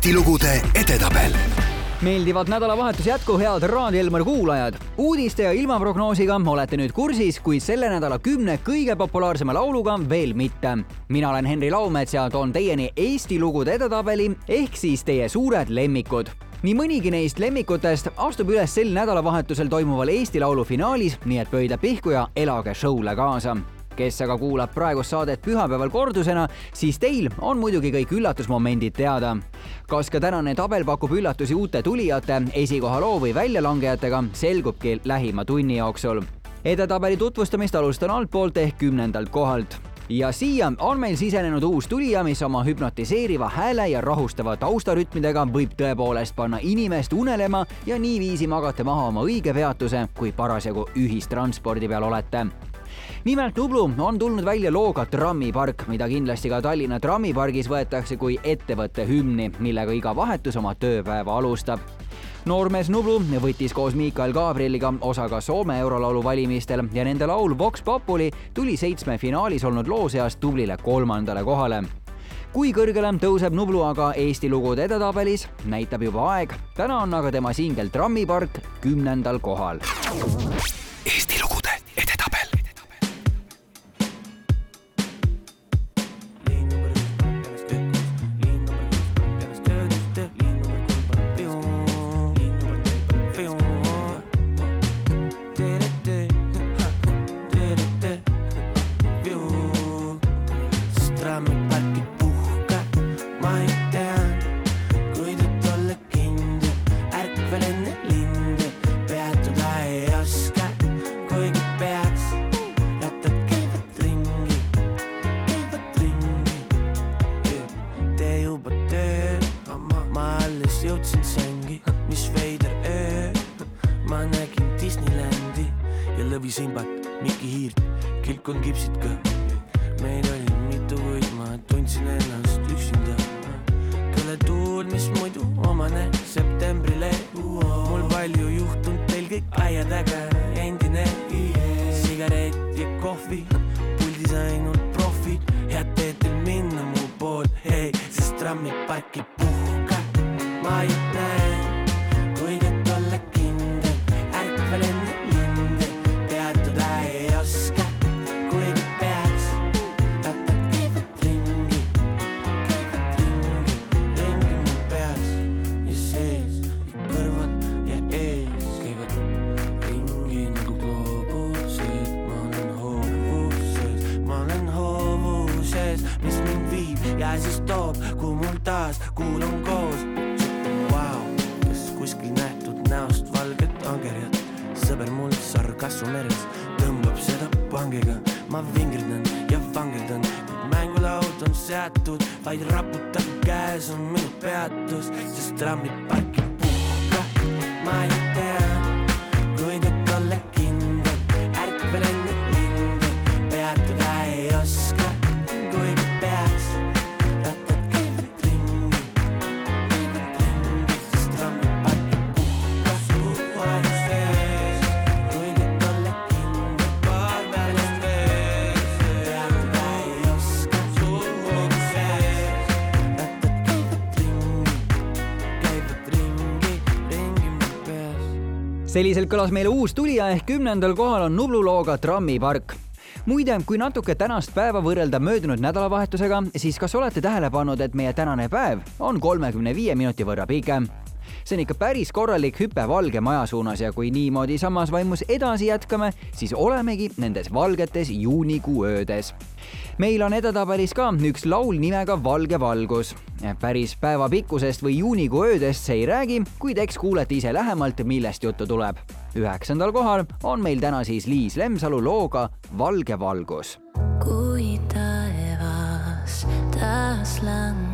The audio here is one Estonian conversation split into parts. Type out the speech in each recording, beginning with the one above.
Eesti lugude edetabel meeldivat nädalavahetuse jätku, head Raadio Elmar kuulajad. uudiste ja ilmaprognoosiga olete nüüd kursis, kuid selle nädala kümne kõige populaarsema lauluga veel mitte. mina olen Henri Laumets ja toon teieni Eesti lugude edetabeli ehk siis teie suured lemmikud nii mõnigi neist lemmikutest astub üles sel nädalavahetusel toimuval Eesti Laulu finaalis, nii et pöidla pihku ja elage show'le kaasa kes aga kuulab praegust saadet pühapäeval kordusena, siis teil on muidugi kõik üllatusmomendid teada. kas ka tänane tabel pakub üllatusi uute tulijate, esikohaloo või väljalangejatega, selgubki lähima tunni jooksul. edetabeli tutvustamist alustan altpoolt ehk kümnendalt kohalt ja siia on meil sisenenud uus tulija, mis oma hüpnotiseeriva hääle ja rahustava taustarütmidega võib tõepoolest panna inimest unelema ja niiviisi magate maha oma õige peatuse, kui parasjagu ühistranspordi peal olete nimelt Nublu on tulnud välja looga Trammipark, mida kindlasti ka Tallinna trammipargis võetakse kui ettevõtte hümni, millega iga vahetus oma tööpäeva alustab noormees Nublu võttis koos Miikael Gabrieliga osa ka Soome eurolaulu valimistel ja nende laul Vox Populi tuli seitsme finaalis olnud loo seast tublile kolmandale kohale kui kõrgele tõuseb Nublu aga Eesti lugude edetabelis, näitab juba aeg. täna on aga tema singel Trammipark kümnendal kohal. Eesti selliselt kõlas meile uus tulija ehk kümnendal kohal on Nublu looga Trammipark muide, kui natuke tänast päeva võrrelda möödunud nädalavahetusega, siis kas olete tähele pannud, et meie tänane päev on kolmekümne viie minuti võrra pikem? See on ikka päris korralik hüpe Valge Maja suunas ja kui niimoodi samas vaimus edasi jätkame, siis olemegi nendes valgetes juunikuu öödes. meil on edetabelis ka üks laul nimega Valge valgus. päris päeva pikkusest või juunikuu öödest see ei räägi, kuid eks kuulete ise lähemalt, millest juttu tuleb. üheksandal kohal on meil täna siis Liis Lemsalu looga Valge valgus. kui taevas taas langeb,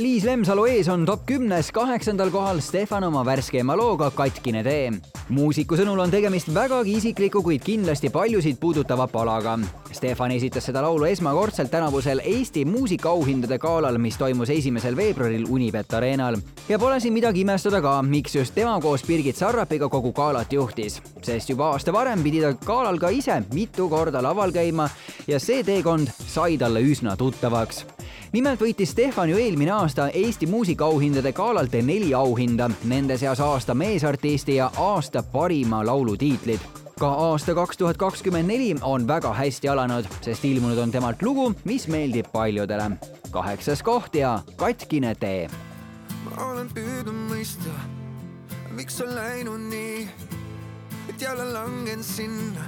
Liis Lemsalu ees on top kümnes kaheksandal kohal Stefan oma värskeima looga Katkine tee. muusiku sõnul on tegemist vägagi isikliku, kuid kindlasti paljusid puudutava palaga. Stefan esitas seda laulu esmakordselt tänavusel Eesti muusikaauhindade galal, mis toimus esimesel veebruaril Unibet Arenal. ja pole siin midagi imestada ka, miks just tema koos Birgit Sarrapiga kogu galat juhtis, sest juba aasta varem pidi ta galal ka ise mitu korda laval käima ja see teekond sai talle üsna tuttavaks nimelt võitis Stefan ju eelmine aasta Eesti muusikaauhindade galalt neli auhinda, nende seas aasta meesartisti ja aasta parima laulu tiitlid. ka aasta kaks tuhat kakskümmend neli on väga hästi alanud, sest ilmunud on temalt lugu, mis meeldib paljudele. kaheksas koht ja Katkine tee ma olen püüdnud mõista, miks on läinud nii, et jälle langen sinna,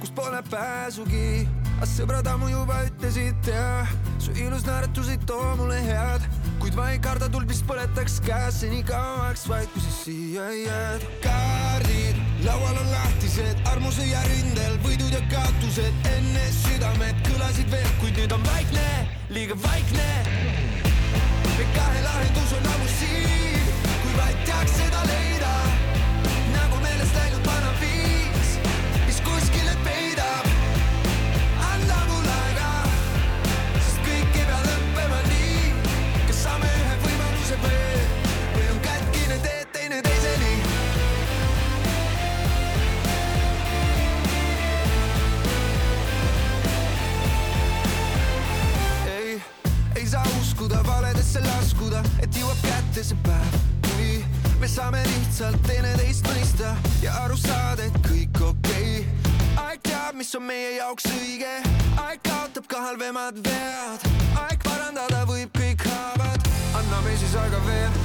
kust pole pääsugi. Aga sõbrad ammu juba ütlesid ja su ilus naeratus ei too mulle head, kuid ma ei karda tuld, mis põletaks käes nii kauaks, vaid kui sa siia jääd. kaardid laual on lahtised, armusõja rindel võidud ja kaotused, enne südamed kõlasid veel, kuid nüüd on vaikne, liiga vaikne kahe lahendus on ammu siin, kui vaid teaks seda leida. See päev, kui me saame lihtsalt teineteist mõista ja aru saada, et kõik okei okay.. aeg teab, mis on meie jaoks õige, aeg kaotab ka halvemad vead, aeg parandada võib kõik haavad, anname siis aega veel.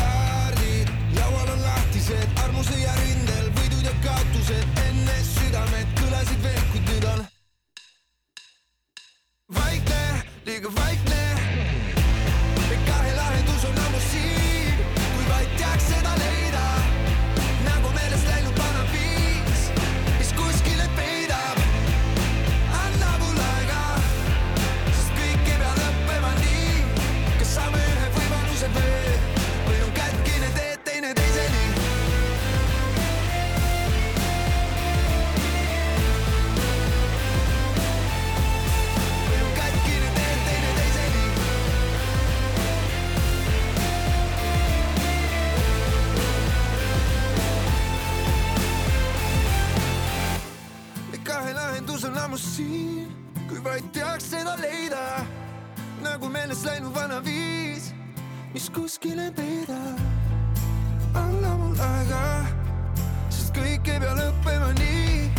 kaardid laual on lahtised, armusõja rindel võidud ja kaotused, enne südamed kõlasid veel, kuid nüüd on vaikne, liiga vaikne. Ammu siin, kui vaid teaks seda leida. nagu meelest läinud vana viis, mis kuskile peidab. anna mul aega, sest kõik ei pea lõppema nii.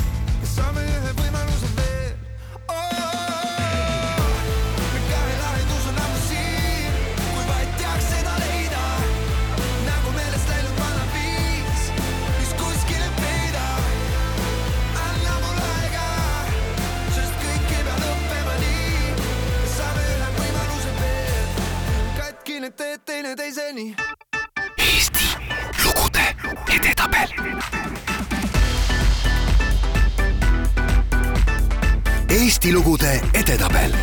saame ühe võimaluse veel Eesti lugude edetabel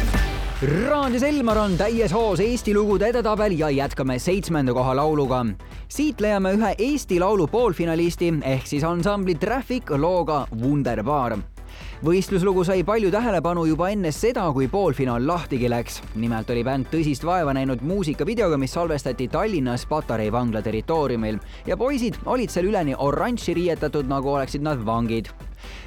Raadio Selmar on täies hoos Eesti lugude edetabel ja jätkame seitsmenda koha lauluga. siit leiame ühe Eesti Laulu poolfinalisti ehk siis ansambli Traffic looga Wunderbar võistluslugu sai palju tähelepanu juba enne seda, kui poolfinaal lahtigi läks. nimelt oli bänd tõsist vaeva näinud muusikavideoga, mis salvestati Tallinnas Patarei vangla territooriumil ja poisid olid seal üleni oranži riietatud, nagu oleksid nad vangid.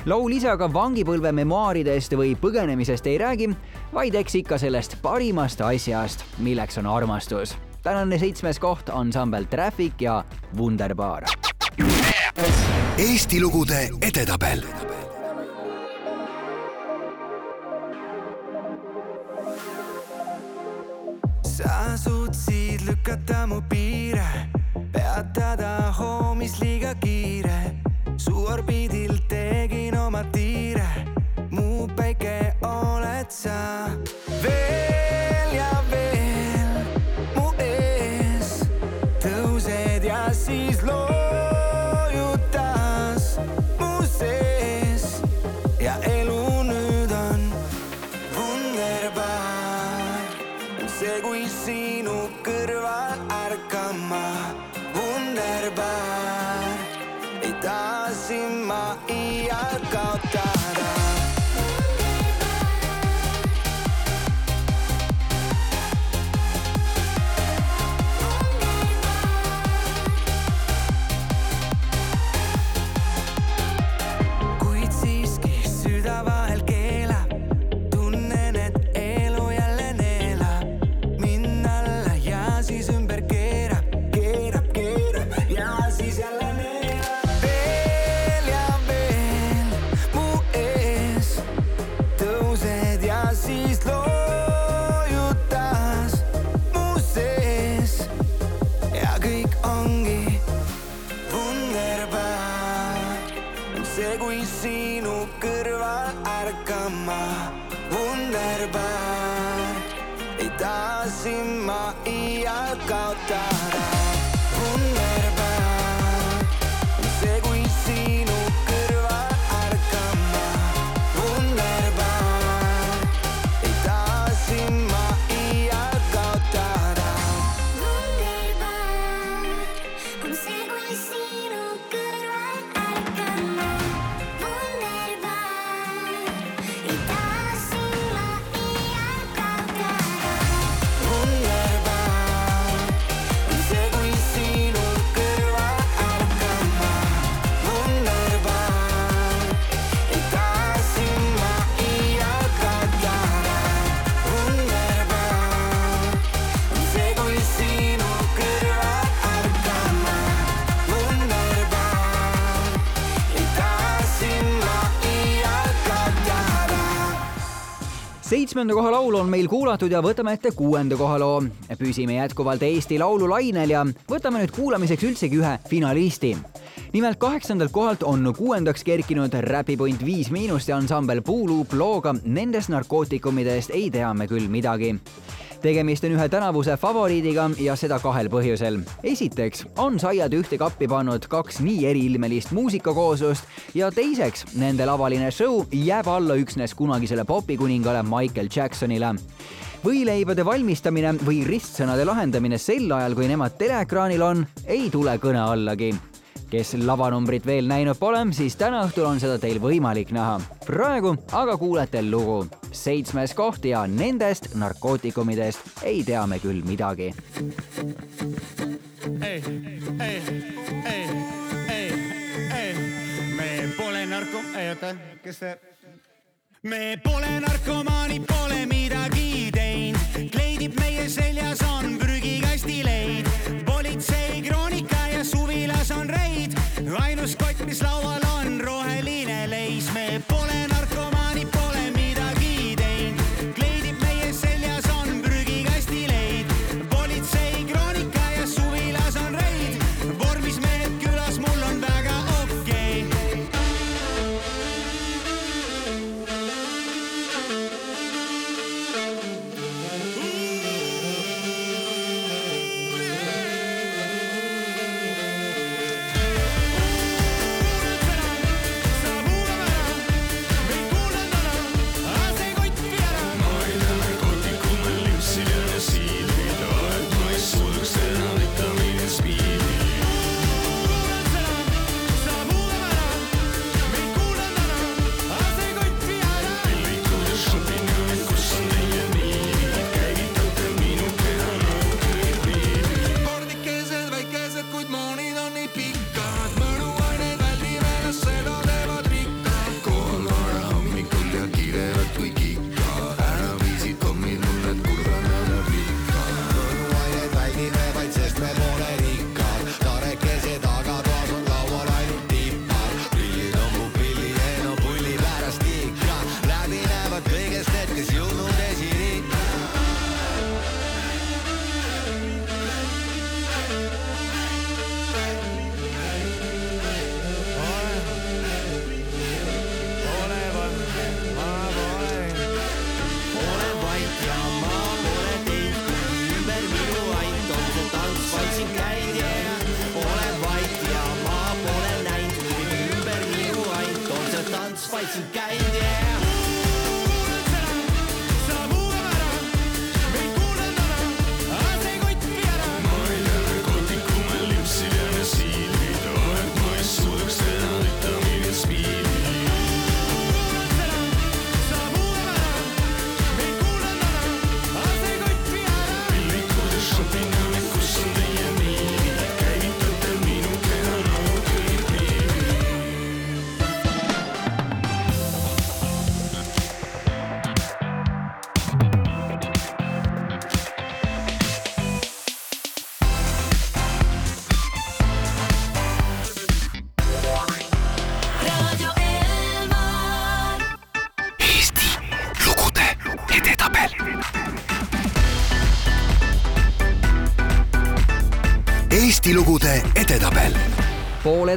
laul ise aga vangipõlve memuaaridest või põgenemisest ei räägi, vaid eks ikka sellest parimast asjast, milleks on armastus. tänane seitsmes koht ansambel Traffic ja Wunderbar. Eesti lugude edetabel sa suutsid lükata mu piire, peatada hoomis liiga kiire. su orbiidil tegin seitsmenda koha laul on meil kuulatud ja võtame ette kuuenda koha loo. püsime jätkuvalt Eesti Laulu lainel ja võtame nüüd kuulamiseks üldsegi ühe finalisti. nimelt kaheksandalt kohalt on kuuendaks kerkinud räpipunt Viis Miinust ja ansambel Puuluup looga Nendest narkootikumidest ei tea me küll midagi tegemist on ühe tänavuse favoriidiga ja seda kahel põhjusel. esiteks on saiad ühte kappi pannud kaks nii eriilmelist muusikakooslust ja teiseks, nende lavaline show jääb alla üksnes kunagisele popikuningale Michael Jacksonile võileibade valmistamine või ristsõnade lahendamine sel ajal, kui nemad teleekraanil on, ei tule kõne allagi. Kes lavanumbrit veel näinud pole, siis täna õhtul on seda teil võimalik näha. praegu aga kuulete lugu seitsmes koht ja nendest narkootikumidest ei tea me küll midagi. ei, ei, ei, ei, ei, me pole narko, oota, kes see, me pole narkomaanid, pole midagi teinud, kleidib meie seljas on prügikasti leid. politsei kroonika ja suvilas on reid, ainus kott, mis laual on roheline leis, me pole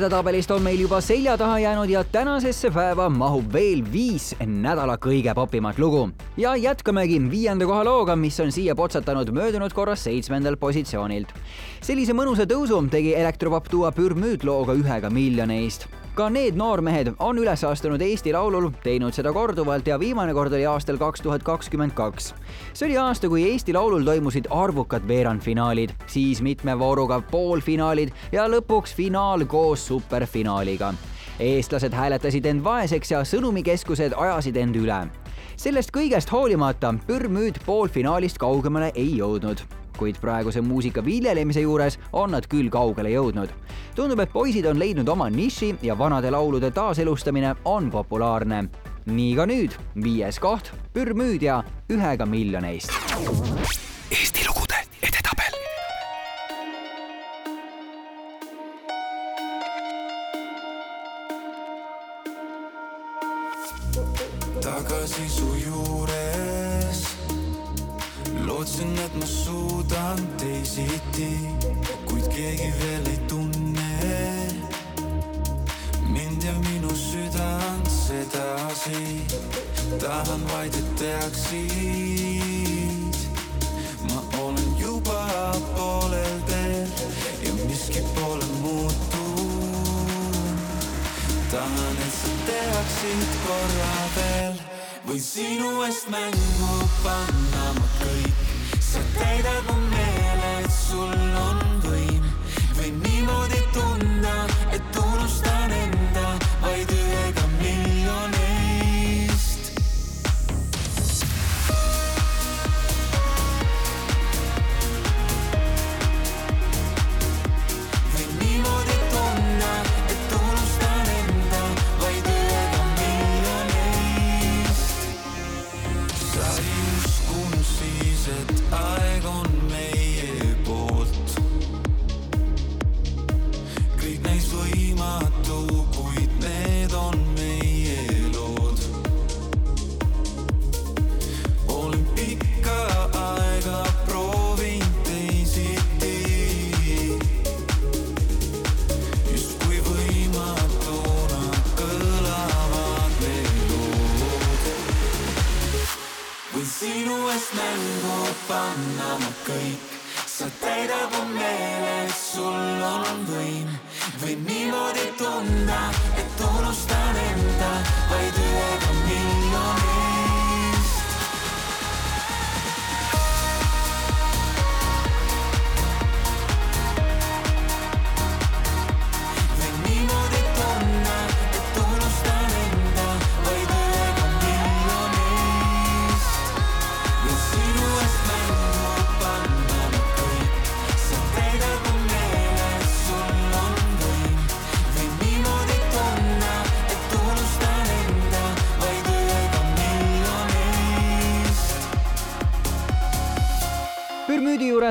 edetabelist on meil juba selja taha jäänud ja tänasesse päeva mahub veel viis nädala kõige popimat lugu. ja jätkamegi viienda koha looga, mis on siia potsatanud möödunud korras seitsmendalt positsioonilt. sellise mõnusa tõusu tegi elektropop duo Pürmüüt looga Ühega miljonist ka need noormehed on üles astunud Eesti Laulul, teinud seda korduvalt ja viimane kord oli aastal kaks tuhat kakskümmend kaks. see oli aasta, kui Eesti Laulul toimusid arvukad veerandfinaalid, siis mitme vooruga poolfinaalid ja lõpuks finaal koos superfinaaliga. eestlased hääletasid end vaeseks ja sõnumikeskused ajasid end üle. sellest kõigest hoolimata Pürmüüt poolfinaalist kaugemale ei jõudnud kuid praeguse muusika viljelemise juures on nad küll kaugele jõudnud. tundub, et poisid on leidnud oma niši ja vanade laulude taaselustamine on populaarne. nii ka nüüd, viies koht, Pürmüüd ja Ühega miljoneist. Eesti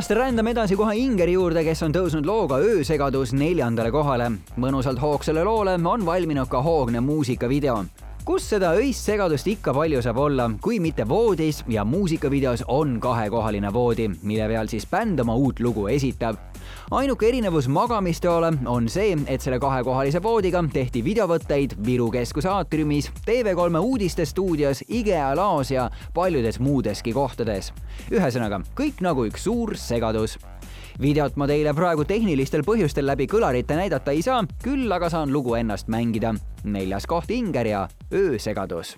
juurest rändame edasi kohe Ingeri juurde, kes on tõusnud looga Öösegadus neljandale kohale. mõnusalt hoogsale loole on valminud ka hoogne muusikavideo kus seda öist segadust ikka palju saab olla, kui mitte voodis ja muusikavideos on kahekohaline voodi, mille peal siis bänd oma uut lugu esitab ainuke erinevus magamistoale on see, et selle kahekohalise voodiga tehti videovõtteid Viru keskuse aatriumis, TV3 uudistestuudios, IKEA laos ja paljudes muudeski kohtades. ühesõnaga, kõik nagu üks suur segadus videot ma teile praegu tehnilistel põhjustel läbi kõlarite näidata ei saa, küll aga saan lugu ennast mängida. neljas koht Inger ja Öösegadus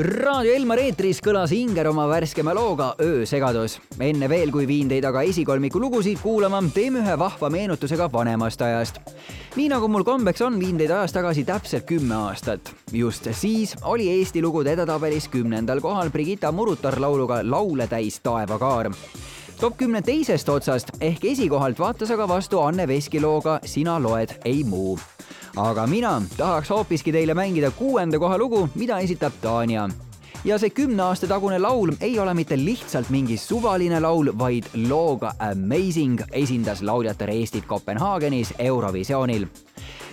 raadio Elmar eetris kõlas Inger oma värskema looga Öösegadus. enne veel, kui viin teid aga esikolmiku lugusid kuulama, teeme ühe vahva meenutusega vanemast ajast. nii nagu mul kombeks on, viin teid ajas tagasi täpselt kümme aastat. just siis oli Eesti lugude edetabelis kümnendal kohal Brigitta Murutar lauluga Laule täis taevakaar top kümne teisest otsast ehk esikohalt vaatas aga vastu Anne Veski looga Sina loed, ei muu aga mina tahaks hoopiski teile mängida kuuenda koha lugu, mida esitab Tanja. Ja see kümne aasta tagune laul ei ole mitte lihtsalt mingi suvaline laul, vaid looga Amazing esindas lauljatar Eestit Kopenhaagenis Eurovisioonil.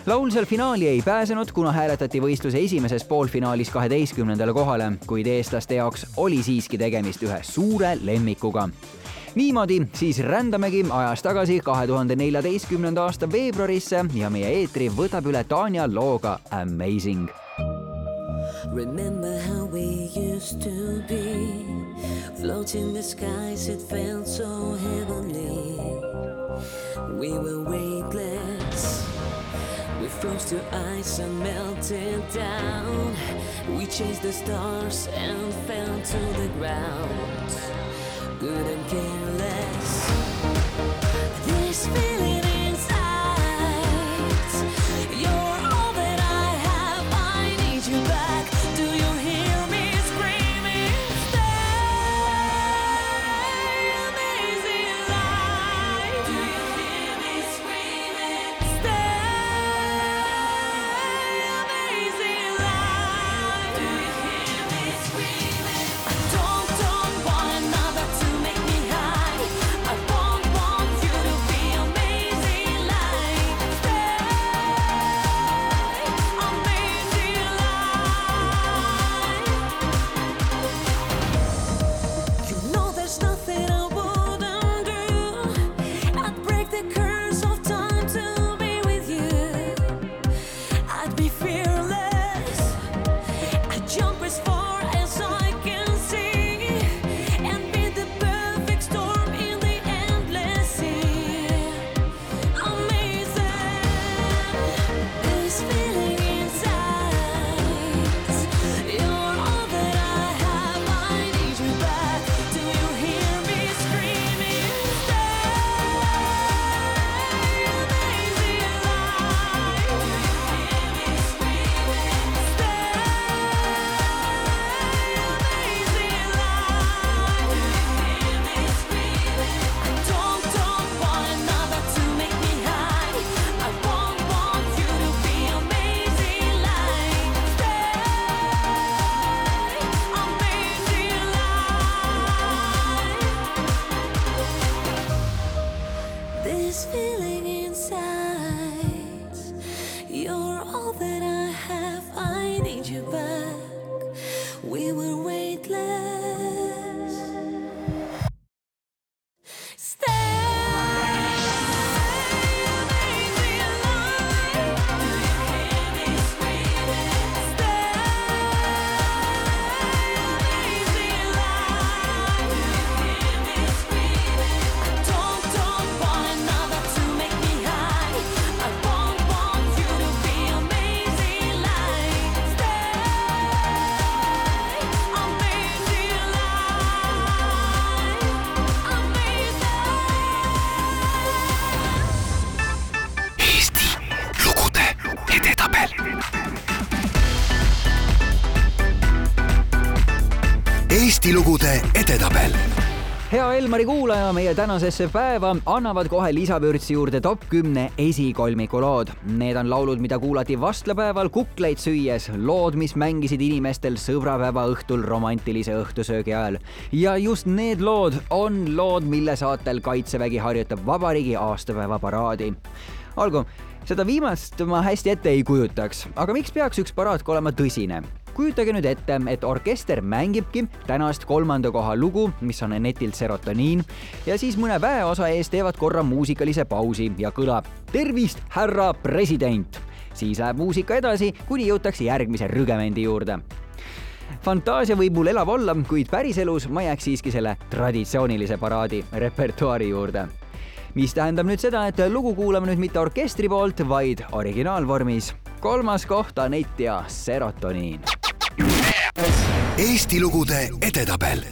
Laul seal finaali ei pääsenud, kuna hääletati võistluse esimeses poolfinaalis kaheteistkümnendale kohale, kuid eestlaste jaoks oli siiski tegemist ühe suure lemmikuga niimoodi siis rändamegi ajas tagasi kahe tuhande neljateistkümnenda aasta veebruarisse ja meie eetri võtab üle Tanja looga Amazing. Remember how we used to be Floating the skies, it felt so heavenly. We were weightless We froze to ice and melted down. We chased the stars and fell to the ground good and careless. Eesti lugude edetabel hea Elmari kuulaja, meie tänasesse päeva annavad kohe lisavürtsi juurde top kümne esikolmiku lood. Need on laulud, mida kuulati vastlapäeval kukleid süües, lood, mis mängisid inimestel sõbrapäeva õhtul romantilise õhtusöögi ajal. ja just need lood on lood, mille saatel Kaitsevägi harjutab vabariigi aastapäeva paraadi. olgu, seda viimast ma hästi ette ei kujutaks, aga miks peaks üks paraad ka olema tõsine? kujutage nüüd ette, et orkester mängibki tänast kolmanda koha lugu, mis on netilt Serotoniin. Ja siis mõne väeosa ees teevad korra muusikalise pausi ja kõlab tervist, härra president. siis läheb muusika edasi, kuni jõutakse järgmise rügemendi juurde. Fantaasia võib mul elav olla, kuid päriselus ma jääks siiski selle traditsioonilise paraadi repertuaari juurde mis tähendab nüüd seda, et lugu kuulame nüüd mitte orkestri poolt, vaid originaalvormis. kolmas koht Anett ja Serotoniin. Eesti lugude edetabel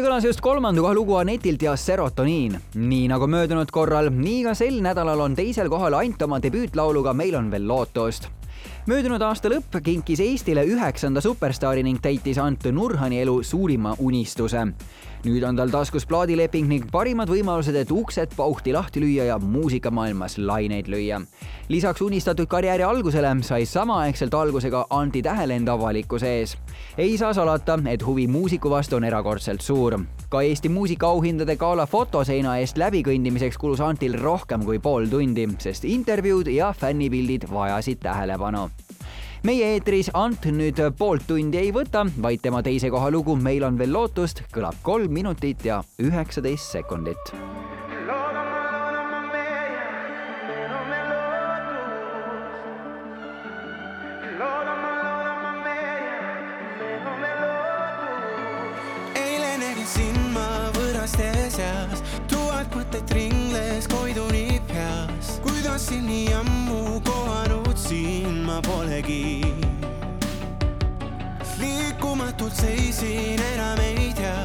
eile kõlas just kolmanda koha lugu Anetilt ja Serotoniin. nii nagu möödunud korral, nii ka sel nädalal on teisel kohal Ant oma debüütlauluga Meil on veel lootust möödunud aasta lõpp kinkis Eestile üheksanda superstaari ning täitis Ant Nurhani elu suurima unistuse. nüüd on tal taskus plaadileping ning parimad võimalused, et uksed pauhti lahti lüüa ja muusikamaailmas laineid lüüa. lisaks unistatud karjääri algusele sai samaaegselt alguse ka Anti tähelend avalikkuse ees. ei saa salata, et huvi muusiku vastu on erakordselt suur ka Eesti muusikaauhindade gala fotoseina eest läbikõndimiseks kulus Antil rohkem kui pool tundi, sest intervjuud ja fännipildid vajasid tähelepanu meie eetris Ant nüüd poolt tundi ei võta, vaid tema teise koha lugu Meil on veel lootust kõlab kolm minutit ja üheksateist sekundit. seas, tuhat mõtet ringles koiduni peas. kuidas siin nii ammu kohanud siin ma polegi. liikumatult seisin, enam ei tea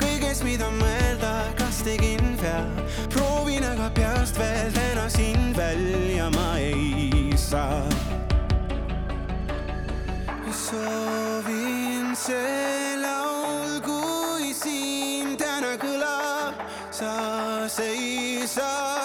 kõigest, mida mõelda, kas tegin vea. proovin aga peast veel täna sind välja ma ei saa. soovin see sa seisaks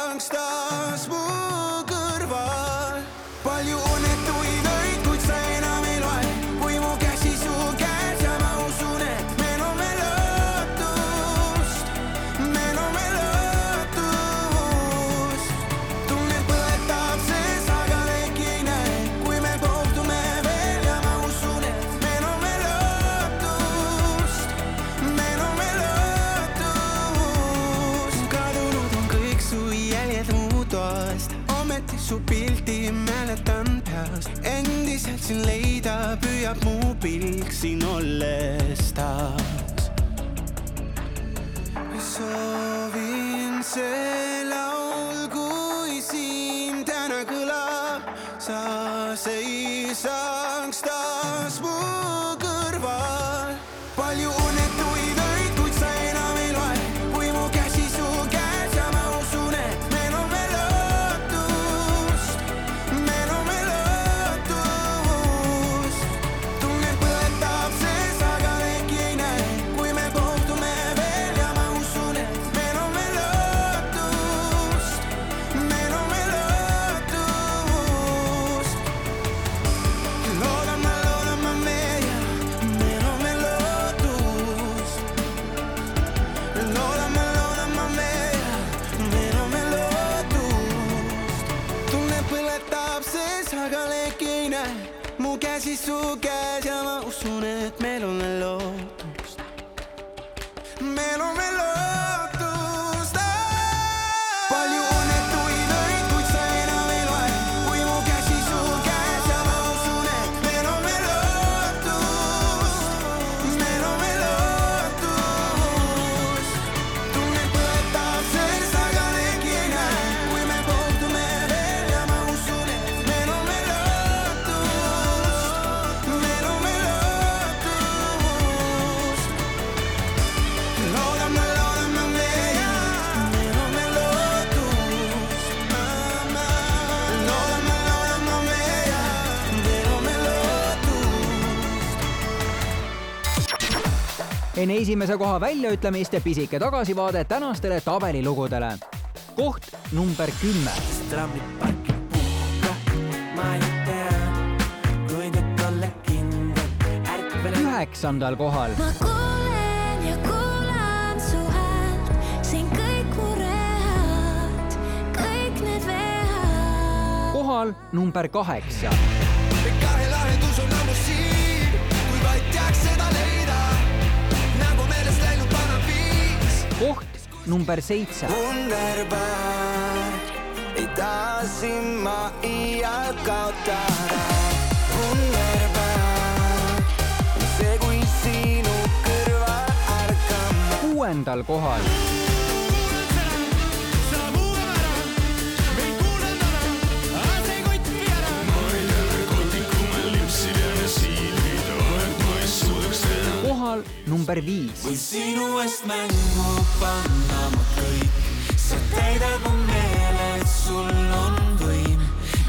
püüab mu pilk siin olles esimese koha väljaütlemist pisike tagasivaade tänastele tabelilugudele. koht number kümme, trammiparki puhka, ma ju tean, kui nüüd olla kindel, ärkvel üheksandal kohal, ma kuulen ja kuulan su häält, siin kõik mured, kõik need vead. kohal number kaheksa, kahe lahendus on ammu siin, kui vaid teaks seda leida. Koht number seitse, ei taha sind ma iial kaotada. Kuuendal kohal, kohal number viis, kui sinu eest mängu panna ma kõik, sa täidad mu meele, et sul on võim.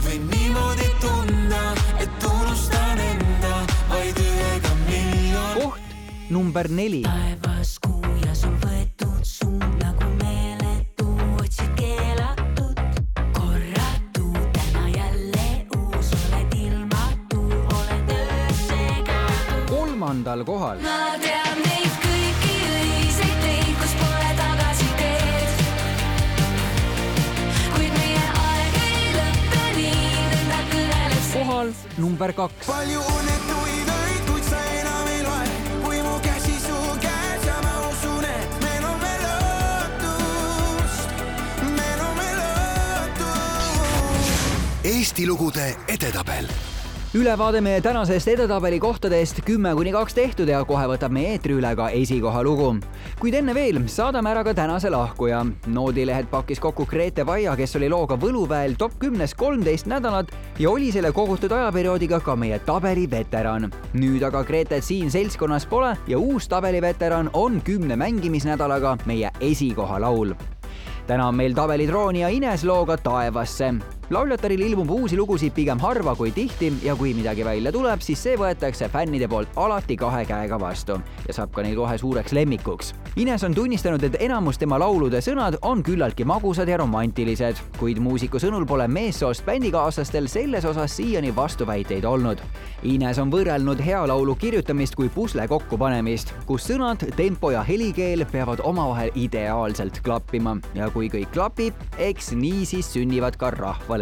võin niimoodi tunda, et unustan enda vaid ühega miljon. koht number neli, taevas kuu ja sul võetud suund nagu meeletu, otsid keelatud, korratu, täna jälle uus, oled ilmatu, oled öös segatu. kolmandal kohal, number kaks, palju õnnetuid öid, kuid sa enam ei loe, kui mu käsi su käes ja ma usun, et meil on veel lootust, meil on veel lootust. Eesti lugude edetabel ülevaade meie tänasest edetabeli kohtadest kümme kuni kaks tehtud ja kohe võtab meie eetri üle ka esikoha lugu. Kuid enne veel saadame ära ka tänase lahkuja. noodilehed pakkis kokku Grete Vaia, kes oli looga Võluväel top kümnes kolmteist nädalat ja oli selle kogutud ajaperioodiga ka meie tabeli veteran. nüüd aga Gretet siin seltskonnas pole ja uus tabeliveteran on kümne mängimisnädalaga meie esikoha laul täna on meil tabelitrooni ja Ines looga Taevasse lauljataril ilmub uusi lugusid pigem harva kui tihti ja kui midagi välja tuleb, siis see võetakse fännide poolt alati kahe käega vastu ja saab ka neil kohe suureks lemmikuks. Ines on tunnistanud, et enamus tema laulude sõnad on küllaltki magusad ja romantilised, kuid muusiku sõnul pole meessoost bändikaaslastel selles osas siiani vastuväiteid olnud. Ines on võrrelnud hea laulu kirjutamist kui pusle kokkupanemist, kus sõnad, tempo ja helikeel peavad omavahel ideaalselt klappima ja kui kõik klapib, eks nii siis sünnivad ka rahvale